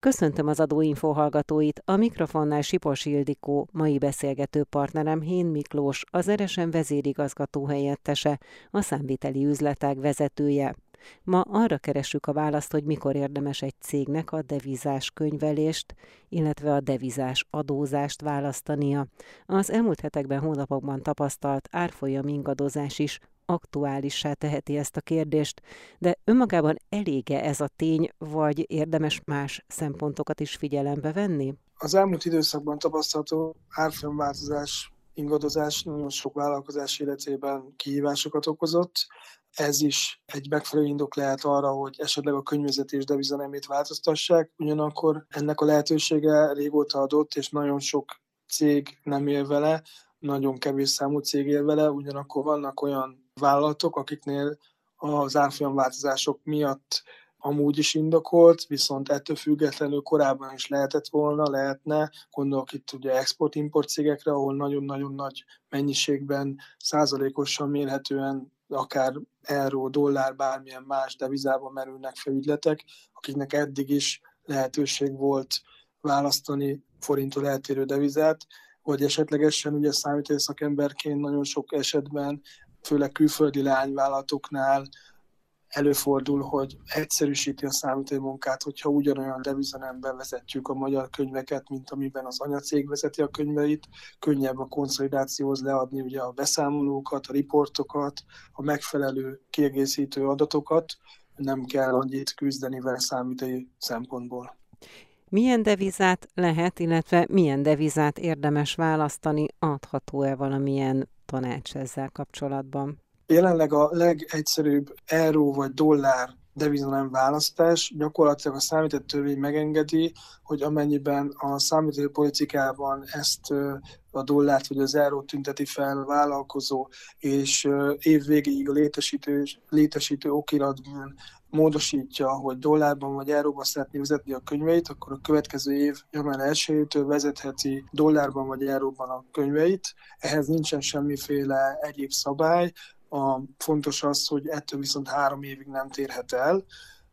Köszöntöm az adóinfo hallgatóit, a mikrofonnál Sipos Ildikó, mai beszélgető partnerem Hén Miklós, az Eresen vezérigazgató helyettese, a számviteli üzletág vezetője. Ma arra keressük a választ, hogy mikor érdemes egy cégnek a devizás könyvelést, illetve a devizás adózást választania. Az elmúlt hetekben, hónapokban tapasztalt árfolyam ingadozás is aktuálissá teheti ezt a kérdést, de önmagában elége ez a tény, vagy érdemes más szempontokat is figyelembe venni? Az elmúlt időszakban tapasztalható árfolyamváltozás, ingadozás nagyon sok vállalkozás életében kihívásokat okozott. Ez is egy megfelelő indok lehet arra, hogy esetleg a könyvezetés devizanemét változtassák, ugyanakkor ennek a lehetősége régóta adott, és nagyon sok cég nem él vele, nagyon kevés számú cég él vele, ugyanakkor vannak olyan vállalatok, akiknél az árfolyamváltozások miatt amúgy is indokolt, viszont ettől függetlenül korábban is lehetett volna, lehetne, gondolok itt ugye export-import cégekre, ahol nagyon-nagyon nagy mennyiségben, százalékosan mérhetően akár euró, dollár, bármilyen más devizában merülnek fel ügyletek, akiknek eddig is lehetőség volt választani forinttól eltérő devizát, vagy esetlegesen ugye számítógép szakemberként nagyon sok esetben főleg külföldi leányvállalatoknál előfordul, hogy egyszerűsíti a számítógép munkát, hogyha ugyanolyan devizanemben vezetjük a magyar könyveket, mint amiben az anyacég vezeti a könyveit, könnyebb a konszolidációhoz leadni ugye a beszámolókat, a riportokat, a megfelelő kiegészítő adatokat, nem kell annyit küzdeni vele számítói szempontból. Milyen devizát lehet, illetve milyen devizát érdemes választani, adható-e valamilyen tanács ezzel kapcsolatban? Jelenleg a legegyszerűbb euró vagy dollár deviza nem választás. Gyakorlatilag a törvény megengedi, hogy amennyiben a számítógép politikában ezt a dollárt vagy az eurót tünteti fel vállalkozó, és év végéig a létesítő, létesítő okiratban módosítja, hogy dollárban vagy euróban szeretné vezetni a könyveit, akkor a következő év január 1-től vezetheti dollárban vagy euróban a könyveit. Ehhez nincsen semmiféle egyéb szabály. A fontos az, hogy ettől viszont három évig nem térhet el.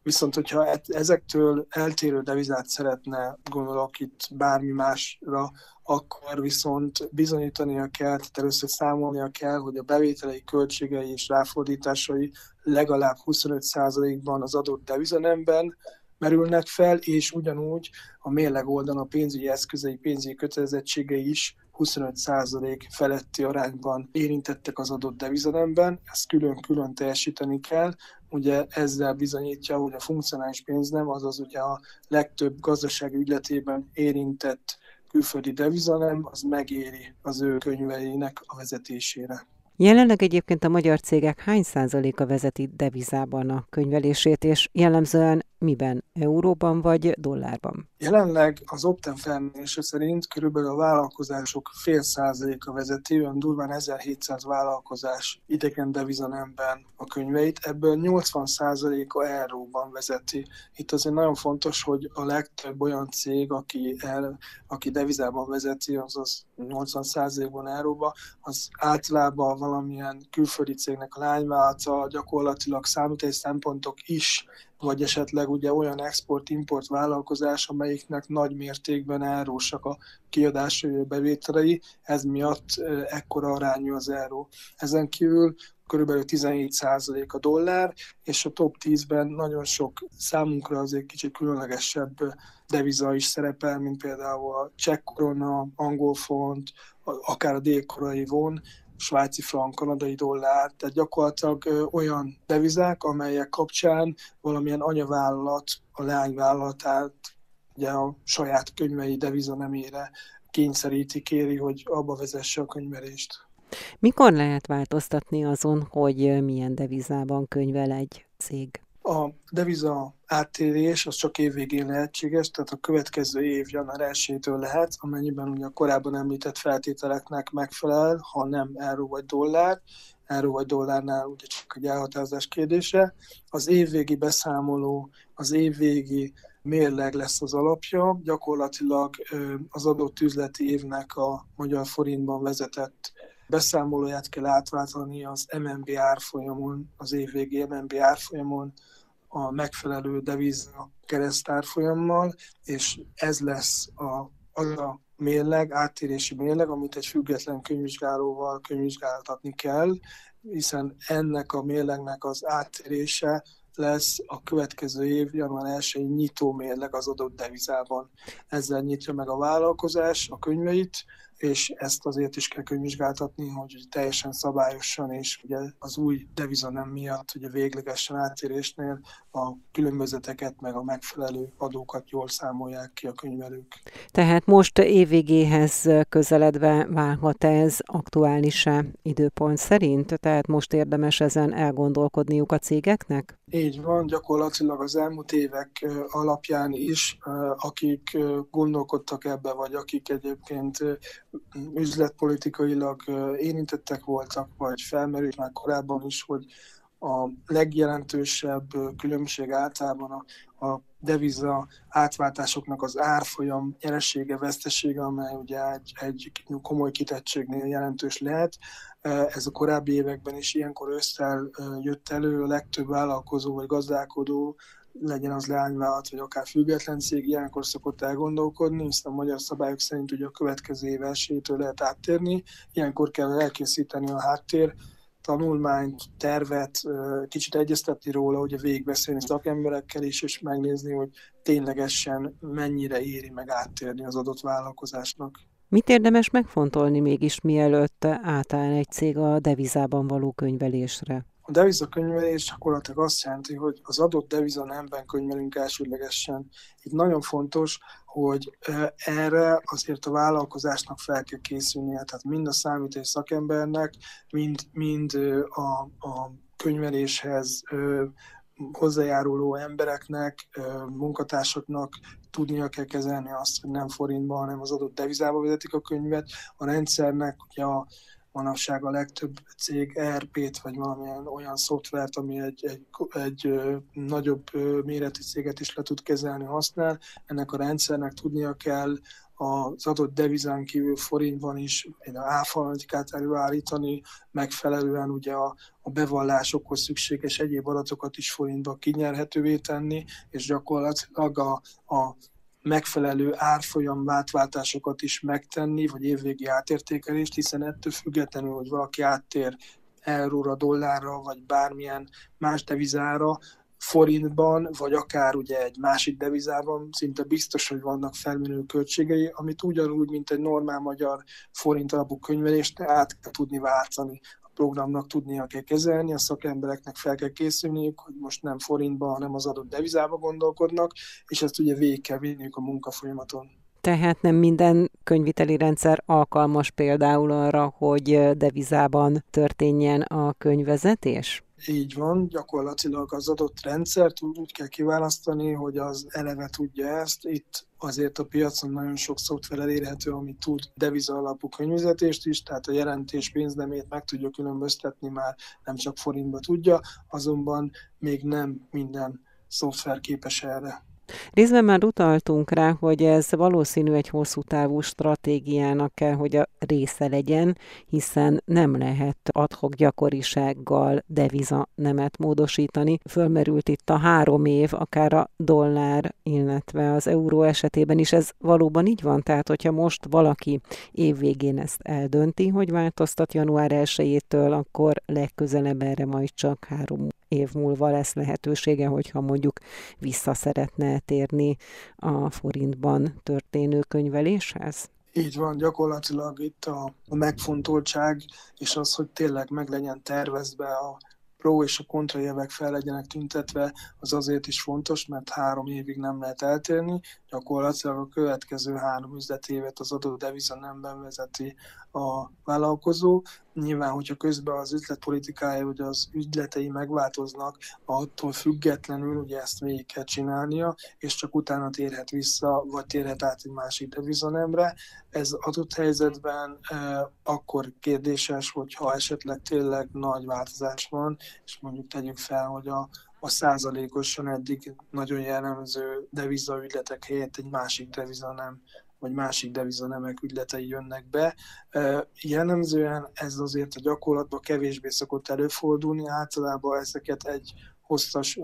Viszont, hogyha e- ezektől eltérő devizát szeretne, gondolok itt bármi másra, akkor viszont bizonyítania kell, tehát először számolnia kell, hogy a bevételei, költségei és ráfordításai legalább 25%-ban az adott devizanemben merülnek fel, és ugyanúgy a mérleg oldalon a pénzügyi eszközei, pénzügyi kötelezettségei is 25% feletti arányban érintettek az adott devizanemben, ezt külön-külön teljesíteni kell, ugye ezzel bizonyítja, hogy a funkcionális pénz nem, azaz ugye a legtöbb gazdasági ügyletében érintett külföldi devizanem, az megéri az ő könyveinek a vezetésére. Jelenleg egyébként a magyar cégek hány százaléka vezeti devizában a könyvelését, és jellemzően miben? Euróban vagy dollárban? Jelenleg az Opten felmérése szerint körülbelül a vállalkozások fél százaléka vezeti, olyan durván 1700 vállalkozás idegen devizanemben a könyveit, ebből 80 százaléka euróban vezeti. Itt azért nagyon fontos, hogy a legtöbb olyan cég, aki, el, aki devizában vezeti, azaz 80 százalékban euróba, az általában valamilyen külföldi cégnek a lányvállalata, gyakorlatilag számítási szempontok is vagy esetleg ugye olyan export-import vállalkozás, amelyiknek nagy mértékben árósak a kiadásai bevételei, ez miatt ekkora arányú az euró. Ezen kívül körülbelül 17% a dollár, és a top 10-ben nagyon sok számunkra azért kicsit különlegesebb deviza is szerepel, mint például a cseh korona, angol font, akár a dél-korai von, svájci frank, kanadai dollár, tehát gyakorlatilag olyan devizák, amelyek kapcsán valamilyen anyavállalat a leányvállalatát ugye a saját könyvei deviza nemére kényszeríti, kéri, hogy abba vezesse a könyvelést. Mikor lehet változtatni azon, hogy milyen devizában könyvel egy cég? A deviza áttérés az csak évvégén lehetséges, tehát a következő év január 1-től lehet, amennyiben ugye a korábban említett feltételeknek megfelel, ha nem euró vagy dollár, euró vagy dollárnál ugye csak egy elhatározás kérdése. Az évvégi beszámoló, az évvégi mérleg lesz az alapja, gyakorlatilag az adott üzleti évnek a magyar forintban vezetett beszámolóját kell átváltani az MNB árfolyamon, az évvégi MNB árfolyamon, a megfelelő deviza keresztárfolyammal, és ez lesz a, az a mérleg, áttérési mérleg, amit egy független könyvvizsgálóval könyvvizsgáltatni kell, hiszen ennek a mérlegnek az áttérése lesz a következő év január 1 nyitó mérleg az adott devizában. Ezzel nyitja meg a vállalkozás a könyveit, és ezt azért is kell könyvvizsgáltatni, hogy teljesen szabályosan, és ugye az új deviza nem miatt, ugye véglegesen átérésnél a különbözeteket, meg a megfelelő adókat jól számolják ki a könyvelők. Tehát most évvégéhez közeledve válhat ez aktuális-e időpont szerint? Tehát most érdemes ezen elgondolkodniuk a cégeknek? Így van, gyakorlatilag az elmúlt évek alapján is, akik gondolkodtak ebbe, vagy akik egyébként üzletpolitikailag érintettek voltak, vagy felmerült már korábban is, hogy a legjelentősebb különbség általában a, a deviza átváltásoknak az árfolyam nyeresége, vesztesége, amely ugye egy, egy komoly kitettségnél jelentős lehet. Ez a korábbi években is ilyenkor összel jött elő, a legtöbb vállalkozó vagy gazdálkodó legyen az leányvállalat, vagy akár független cég, ilyenkor szokott elgondolkodni, hiszen a magyar szabályok szerint ugye a következő év elsőjétől lehet áttérni, ilyenkor kell elkészíteni a háttér tanulmányt, tervet, kicsit egyeztetni róla, ugye végigbeszélni szakemberekkel is, és megnézni, hogy ténylegesen mennyire éri meg áttérni az adott vállalkozásnak. Mit érdemes megfontolni mégis, mielőtt átáll egy cég a devizában való könyvelésre? A devizakönyvelés gyakorlatilag azt jelenti, hogy az adott deviza nemben könyvelünk elsődlegesen. Itt nagyon fontos, hogy erre azért a vállalkozásnak fel kell készülnie, tehát mind a számítás szakembernek, mind, mind a, a könyveléshez hozzájáruló embereknek, munkatársaknak tudnia kell kezelni azt, hogy nem forintban, hanem az adott devizába vezetik a könyvet. A rendszernek ugye a manapság a legtöbb cég ERP-t, vagy valamilyen olyan szoftvert, ami egy, egy, egy nagyobb méretű céget is le tud kezelni, használ. Ennek a rendszernek tudnia kell az adott devizán kívül forintban is egy áfalmatikát előállítani, megfelelően ugye a, a bevallásokhoz szükséges egyéb adatokat is forintba kinyerhetővé tenni, és gyakorlatilag a, a megfelelő árfolyam átváltásokat is megtenni, vagy évvégi átértékelést, hiszen ettől függetlenül, hogy valaki áttér euróra, dollárra, vagy bármilyen más devizára, forintban, vagy akár ugye egy másik devizában szinte biztos, hogy vannak felmerülő költségei, amit ugyanúgy, mint egy normál magyar forint alapú könyvelést át kell tudni váltani programnak tudnia kell kezelni, a szakembereknek fel kell készülniük, hogy most nem forintban, hanem az adott devizába gondolkodnak, és ezt ugye végig kell vinniük a munkafolyamaton. Tehát nem minden könyviteli rendszer alkalmas például arra, hogy devizában történjen a könyvezetés? Így van, gyakorlatilag az adott rendszert úgy kell kiválasztani, hogy az eleve tudja ezt. Itt azért a piacon nagyon sok szoftver elérhető, ami tud deviza alapú könyvezetést is, tehát a jelentés pénznemét meg tudja különböztetni, már nem csak forintba tudja, azonban még nem minden szoftver képes erre. Részben már utaltunk rá, hogy ez valószínű egy hosszú távú stratégiának kell, hogy a része legyen, hiszen nem lehet adhok gyakorisággal deviza nemet módosítani. Fölmerült itt a három év, akár a dollár, illetve az euró esetében is ez valóban így van? Tehát, hogyha most valaki évvégén ezt eldönti, hogy változtat január 1-től, akkor legközelebb erre majd csak három év múlva lesz lehetősége, hogyha mondjuk vissza szeretne térni a forintban történő könyveléshez? Így van, gyakorlatilag itt a, a megfontoltság, és az, hogy tényleg meg legyen tervezve a pro és a kontrajevek fel legyenek tüntetve, az azért is fontos, mert három évig nem lehet eltérni. Gyakorlatilag a következő három üzletévet az adott deviza nemben vezeti a vállalkozó. Nyilván, hogyha közben az üzletpolitikája, vagy az ügyletei megváltoznak, attól függetlenül ugye ezt végig kell csinálnia, és csak utána térhet vissza, vagy térhet át egy másik devizanemre. Ez adott helyzetben eh, akkor kérdéses, hogyha esetleg tényleg nagy változás van, és mondjuk tegyük fel, hogy a, a százalékosan eddig nagyon jellemző devizaügyletek helyett egy másik deviza nem vagy másik devizanemek ügyletei jönnek be. Jellemzően ez azért a gyakorlatban kevésbé szokott előfordulni, általában ezeket egy hosszas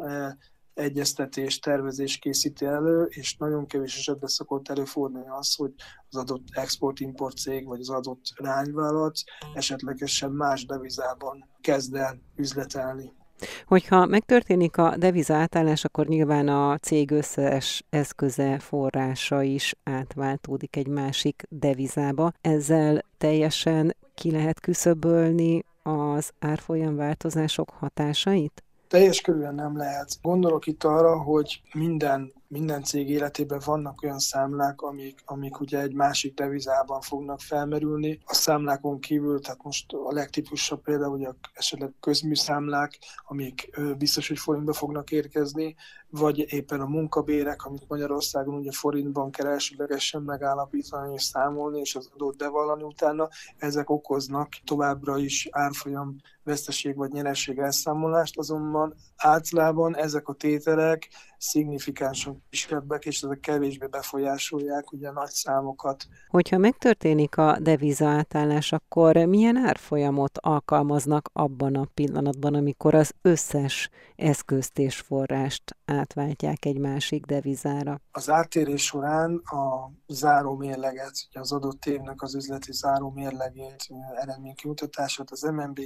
egyeztetés, tervezés készíti elő, és nagyon kevés esetben szokott előfordulni az, hogy az adott export-import cég vagy az adott lányvállalat esetlegesen más devizában kezd el üzletelni. Hogyha megtörténik a deviza átállás, akkor nyilván a cég összes eszköze, forrása is átváltódik egy másik devizába. Ezzel teljesen ki lehet küszöbölni az árfolyam változások hatásait? Teljes körülön nem lehet. Gondolok itt arra, hogy minden minden cég életében vannak olyan számlák, amik, amik ugye egy másik devizában fognak felmerülni. A számlákon kívül, tehát most a legtipusabb például ugye esetleg közműszámlák, amik biztos, hogy forintba fognak érkezni, vagy éppen a munkabérek, amit Magyarországon ugye forintban kell elsőlegesen megállapítani és számolni, és az adót bevallani utána, ezek okoznak továbbra is árfolyam veszteség vagy nyereség elszámolást, azonban általában ezek a tételek szignifikánsan kisebbek, és ezek kevésbé befolyásolják ugye a nagy számokat. Hogyha megtörténik a deviza átállás, akkor milyen árfolyamot alkalmaznak abban a pillanatban, amikor az összes eszközt és forrást átváltják egy másik devizára? Az áttérés során a záró mérleget, ugye az adott évnek az üzleti záró mérlegét, eredménykimutatását az MNB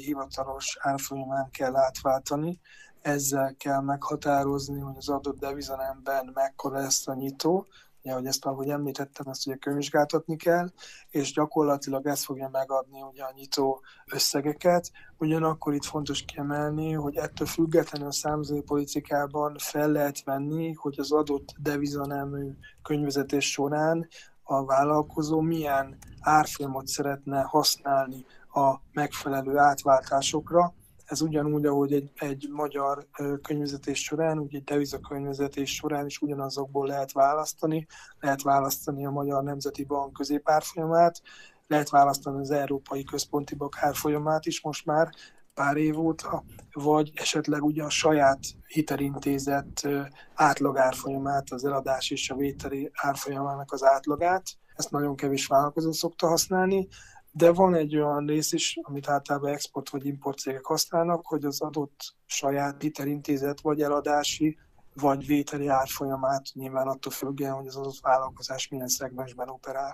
hivatalos árfolyamán kell átváltani, ezzel kell meghatározni, hogy az adott devizanemben mekkora lesz a nyitó, ugye, hogy ezt ahogy említettem, ezt ugye könyvvizsgáltatni kell, és gyakorlatilag ez fogja megadni ugye a nyitó összegeket. Ugyanakkor itt fontos kiemelni, hogy ettől függetlenül a számzói politikában fel lehet venni, hogy az adott devizanemű könyvezetés során a vállalkozó milyen árfolyamot szeretne használni a megfelelő átváltásokra, ez ugyanúgy, ahogy egy, egy magyar könyvezetés során, úgy egy devizakönyvezetés során is ugyanazokból lehet választani. Lehet választani a Magyar Nemzeti Bank középárfolyamát, lehet választani az Európai Központi Bank árfolyamát is most már pár év óta, vagy esetleg ugye a saját hitelintézet átlagárfolyamát, az eladás és a vételi árfolyamának az átlagát. Ezt nagyon kevés vállalkozó szokta használni, de van egy olyan rész is, amit általában export vagy import cégek használnak, hogy az adott saját hitelintézet vagy eladási vagy vételi árfolyamát nyilván attól függően, hogy az adott vállalkozás milyen szegmensben operál.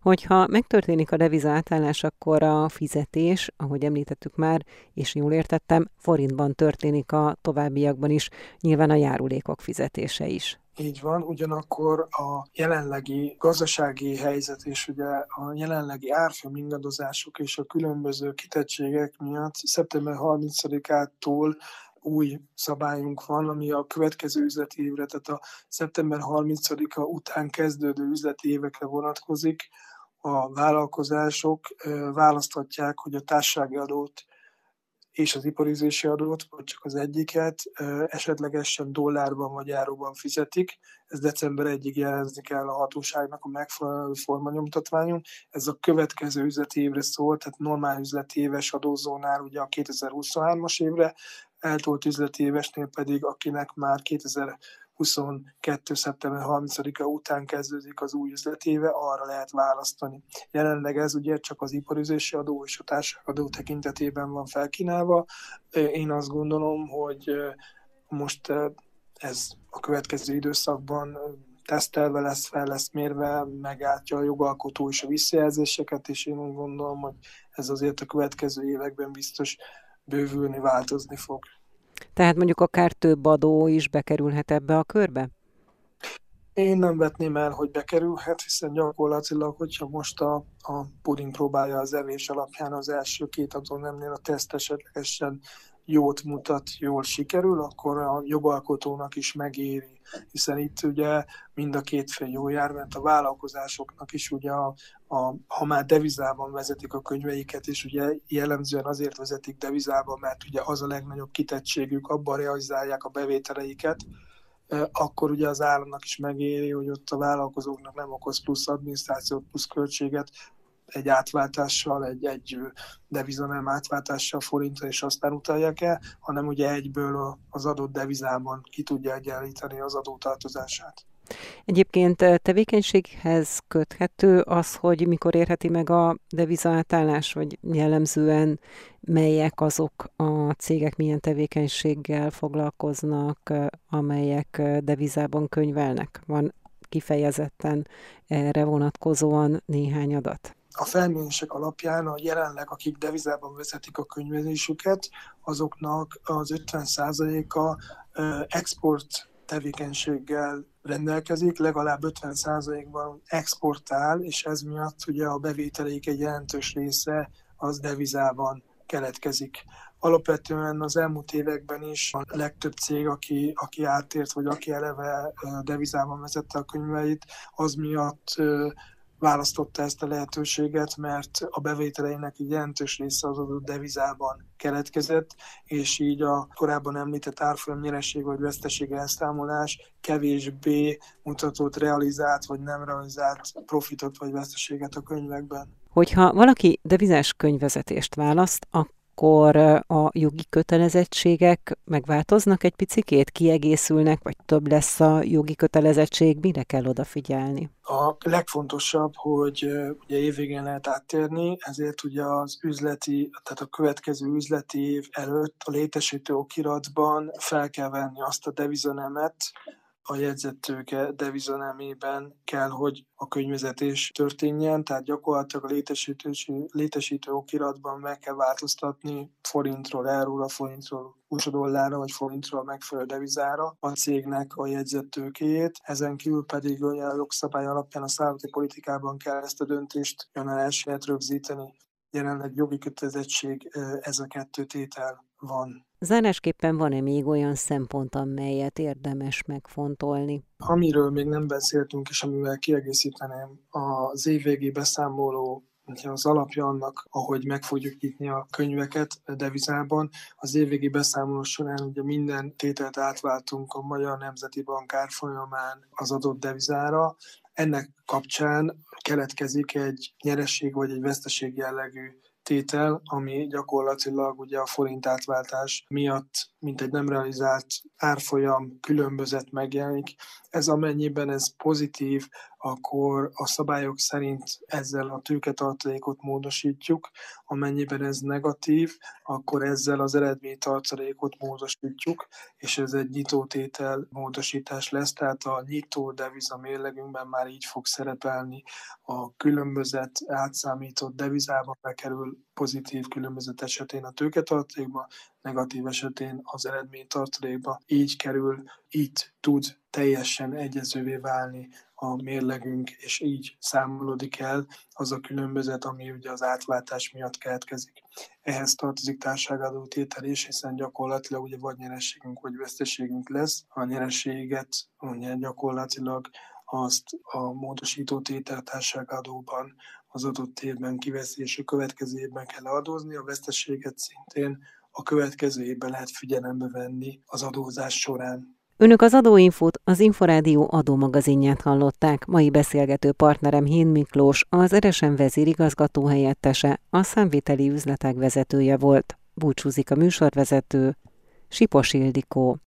Hogyha megtörténik a deviza átállás, akkor a fizetés, ahogy említettük már, és jól értettem, forintban történik a továbbiakban is, nyilván a járulékok fizetése is. Így van, ugyanakkor a jelenlegi gazdasági helyzet és ugye a jelenlegi árfolyam ingadozások és a különböző kitettségek miatt szeptember 30-ától új szabályunk van, ami a következő üzleti évre, tehát a szeptember 30-a után kezdődő üzleti évekre vonatkozik. A vállalkozások választhatják, hogy a társasági adót és az iparizési adót, vagy csak az egyiket esetlegesen dollárban vagy áróban fizetik. Ez december 1-ig jelezni kell a hatóságnak a megfelelő formanyomtatványon. Ez a következő üzleti évre szól, tehát normál üzleti éves adózónál ugye a 2023-as évre, eltolt üzleti évesnél pedig, akinek már 2000 22. szeptember 30-a után kezdődik az új üzletéve, arra lehet választani. Jelenleg ez ugye csak az iparüzési adó és a társadalmi adó tekintetében van felkínálva. Én azt gondolom, hogy most ez a következő időszakban tesztelve lesz, fel lesz mérve, megálltja a jogalkotó és a visszajelzéseket, és én úgy gondolom, hogy ez azért a következő években biztos bővülni, változni fog. Tehát mondjuk akár több adó is bekerülhet ebbe a körbe? Én nem vetném el, hogy bekerülhet, hiszen gyakorlatilag, hogyha most a, a puding próbálja az evés alapján az első két adónemnél a teszt esetlegesen jót mutat, jól sikerül, akkor a jogalkotónak is megéri, hiszen itt ugye mind a két fél jó jár, mert a vállalkozásoknak is ugye, a, a, ha már devizában vezetik a könyveiket, és ugye jellemzően azért vezetik devizában, mert ugye az a legnagyobb kitettségük, abban realizálják a bevételeiket, akkor ugye az államnak is megéri, hogy ott a vállalkozóknak nem okoz plusz adminisztrációt, plusz költséget, egy átváltással, egy, egy devizanám átváltással forintra, és aztán utalják el, hanem ugye egyből az adott devizában ki tudja egyenlíteni az adótartozását. Egyébként tevékenységhez köthető az, hogy mikor érheti meg a devizaátállás, vagy jellemzően melyek azok a cégek, milyen tevékenységgel foglalkoznak, amelyek devizában könyvelnek? Van kifejezetten erre vonatkozóan néhány adat? A felmérések alapján a jelenleg, akik devizában vezetik a könyvezésüket, azoknak az 50%-a export tevékenységgel rendelkezik, legalább 50%-ban exportál, és ez miatt ugye a bevételeik egy jelentős része az devizában keletkezik. Alapvetően az elmúlt években is a legtöbb cég, aki, aki átért, vagy aki eleve devizában vezette a könyveit, az miatt választotta ezt a lehetőséget, mert a bevételeinek egy jelentős része az adott devizában keletkezett, és így a korábban említett árfolyam nyereség vagy veszteség elszámolás kevésbé mutatott realizált vagy nem realizált profitot vagy veszteséget a könyvekben. Hogyha valaki devizás könyvezetést választ, akkor akkor a jogi kötelezettségek megváltoznak egy picikét, kiegészülnek, vagy több lesz a jogi kötelezettség, mire kell odafigyelni? A legfontosabb, hogy ugye évvégén lehet áttérni, ezért ugye az üzleti, tehát a következő üzleti év előtt a létesítő okiratban fel kell venni azt a devizonemet, a jegyzettőke devizanemében kell, hogy a könyvezetés történjen, tehát gyakorlatilag a létesítő, okiratban meg kell változtatni forintról, euróra, forintról, USA dollárra vagy forintról megfelelő devizára a cégnek a jegyzettőkéjét. Ezen kívül pedig a jogszabály alapján a szállati politikában kell ezt a döntést január 1 rögzíteni. Jelenleg jogi kötelezettség ez a kettő tétel van. Zárásképpen van-e még olyan szempont, amelyet érdemes megfontolni? Amiről még nem beszéltünk, és amivel kiegészíteném, az évvégi beszámoló az alapja annak, ahogy meg fogjuk nyitni a könyveket devizában. Az évvégi beszámoló során ugye minden tételt átváltunk a Magyar Nemzeti Bank árfolyamán az adott devizára. Ennek kapcsán keletkezik egy nyeresség vagy egy veszteség jellegű tétel, ami gyakorlatilag ugye a forint átváltás miatt, mint egy nem realizált árfolyam különbözet megjelenik. Ez amennyiben ez pozitív, akkor a szabályok szerint ezzel a tőketartalékot módosítjuk, amennyiben ez negatív, akkor ezzel az eredménytartalékot módosítjuk, és ez egy nyitótétel módosítás lesz, tehát a nyitó deviza mérlegünkben már így fog szerepelni. A különbözet átszámított devizában bekerül pozitív különbözet esetén a tőketartalékba, negatív esetén az eredménytartalékba. Így kerül, így tud teljesen egyezővé válni a mérlegünk, és így számolódik el az a különbözet, ami ugye az átváltás miatt keletkezik. Ehhez tartozik társadalmi tétel is, hiszen gyakorlatilag ugye vagy nyerességünk, vagy veszteségünk lesz. A nyerességet ugye gyakorlatilag azt a módosító tételtárságadóban az adott évben kiveszi, és a következő évben kell adózni, a veszteséget szintén a következő évben lehet figyelembe venni az adózás során. Önök az Adóinfót, az Inforádió adómagazinját hallották. Mai beszélgető partnerem Hín Miklós, az Eresen vezérigazgató helyettese, a számviteli üzletek vezetője volt. Búcsúzik a műsorvezető, Sipos Ildikó.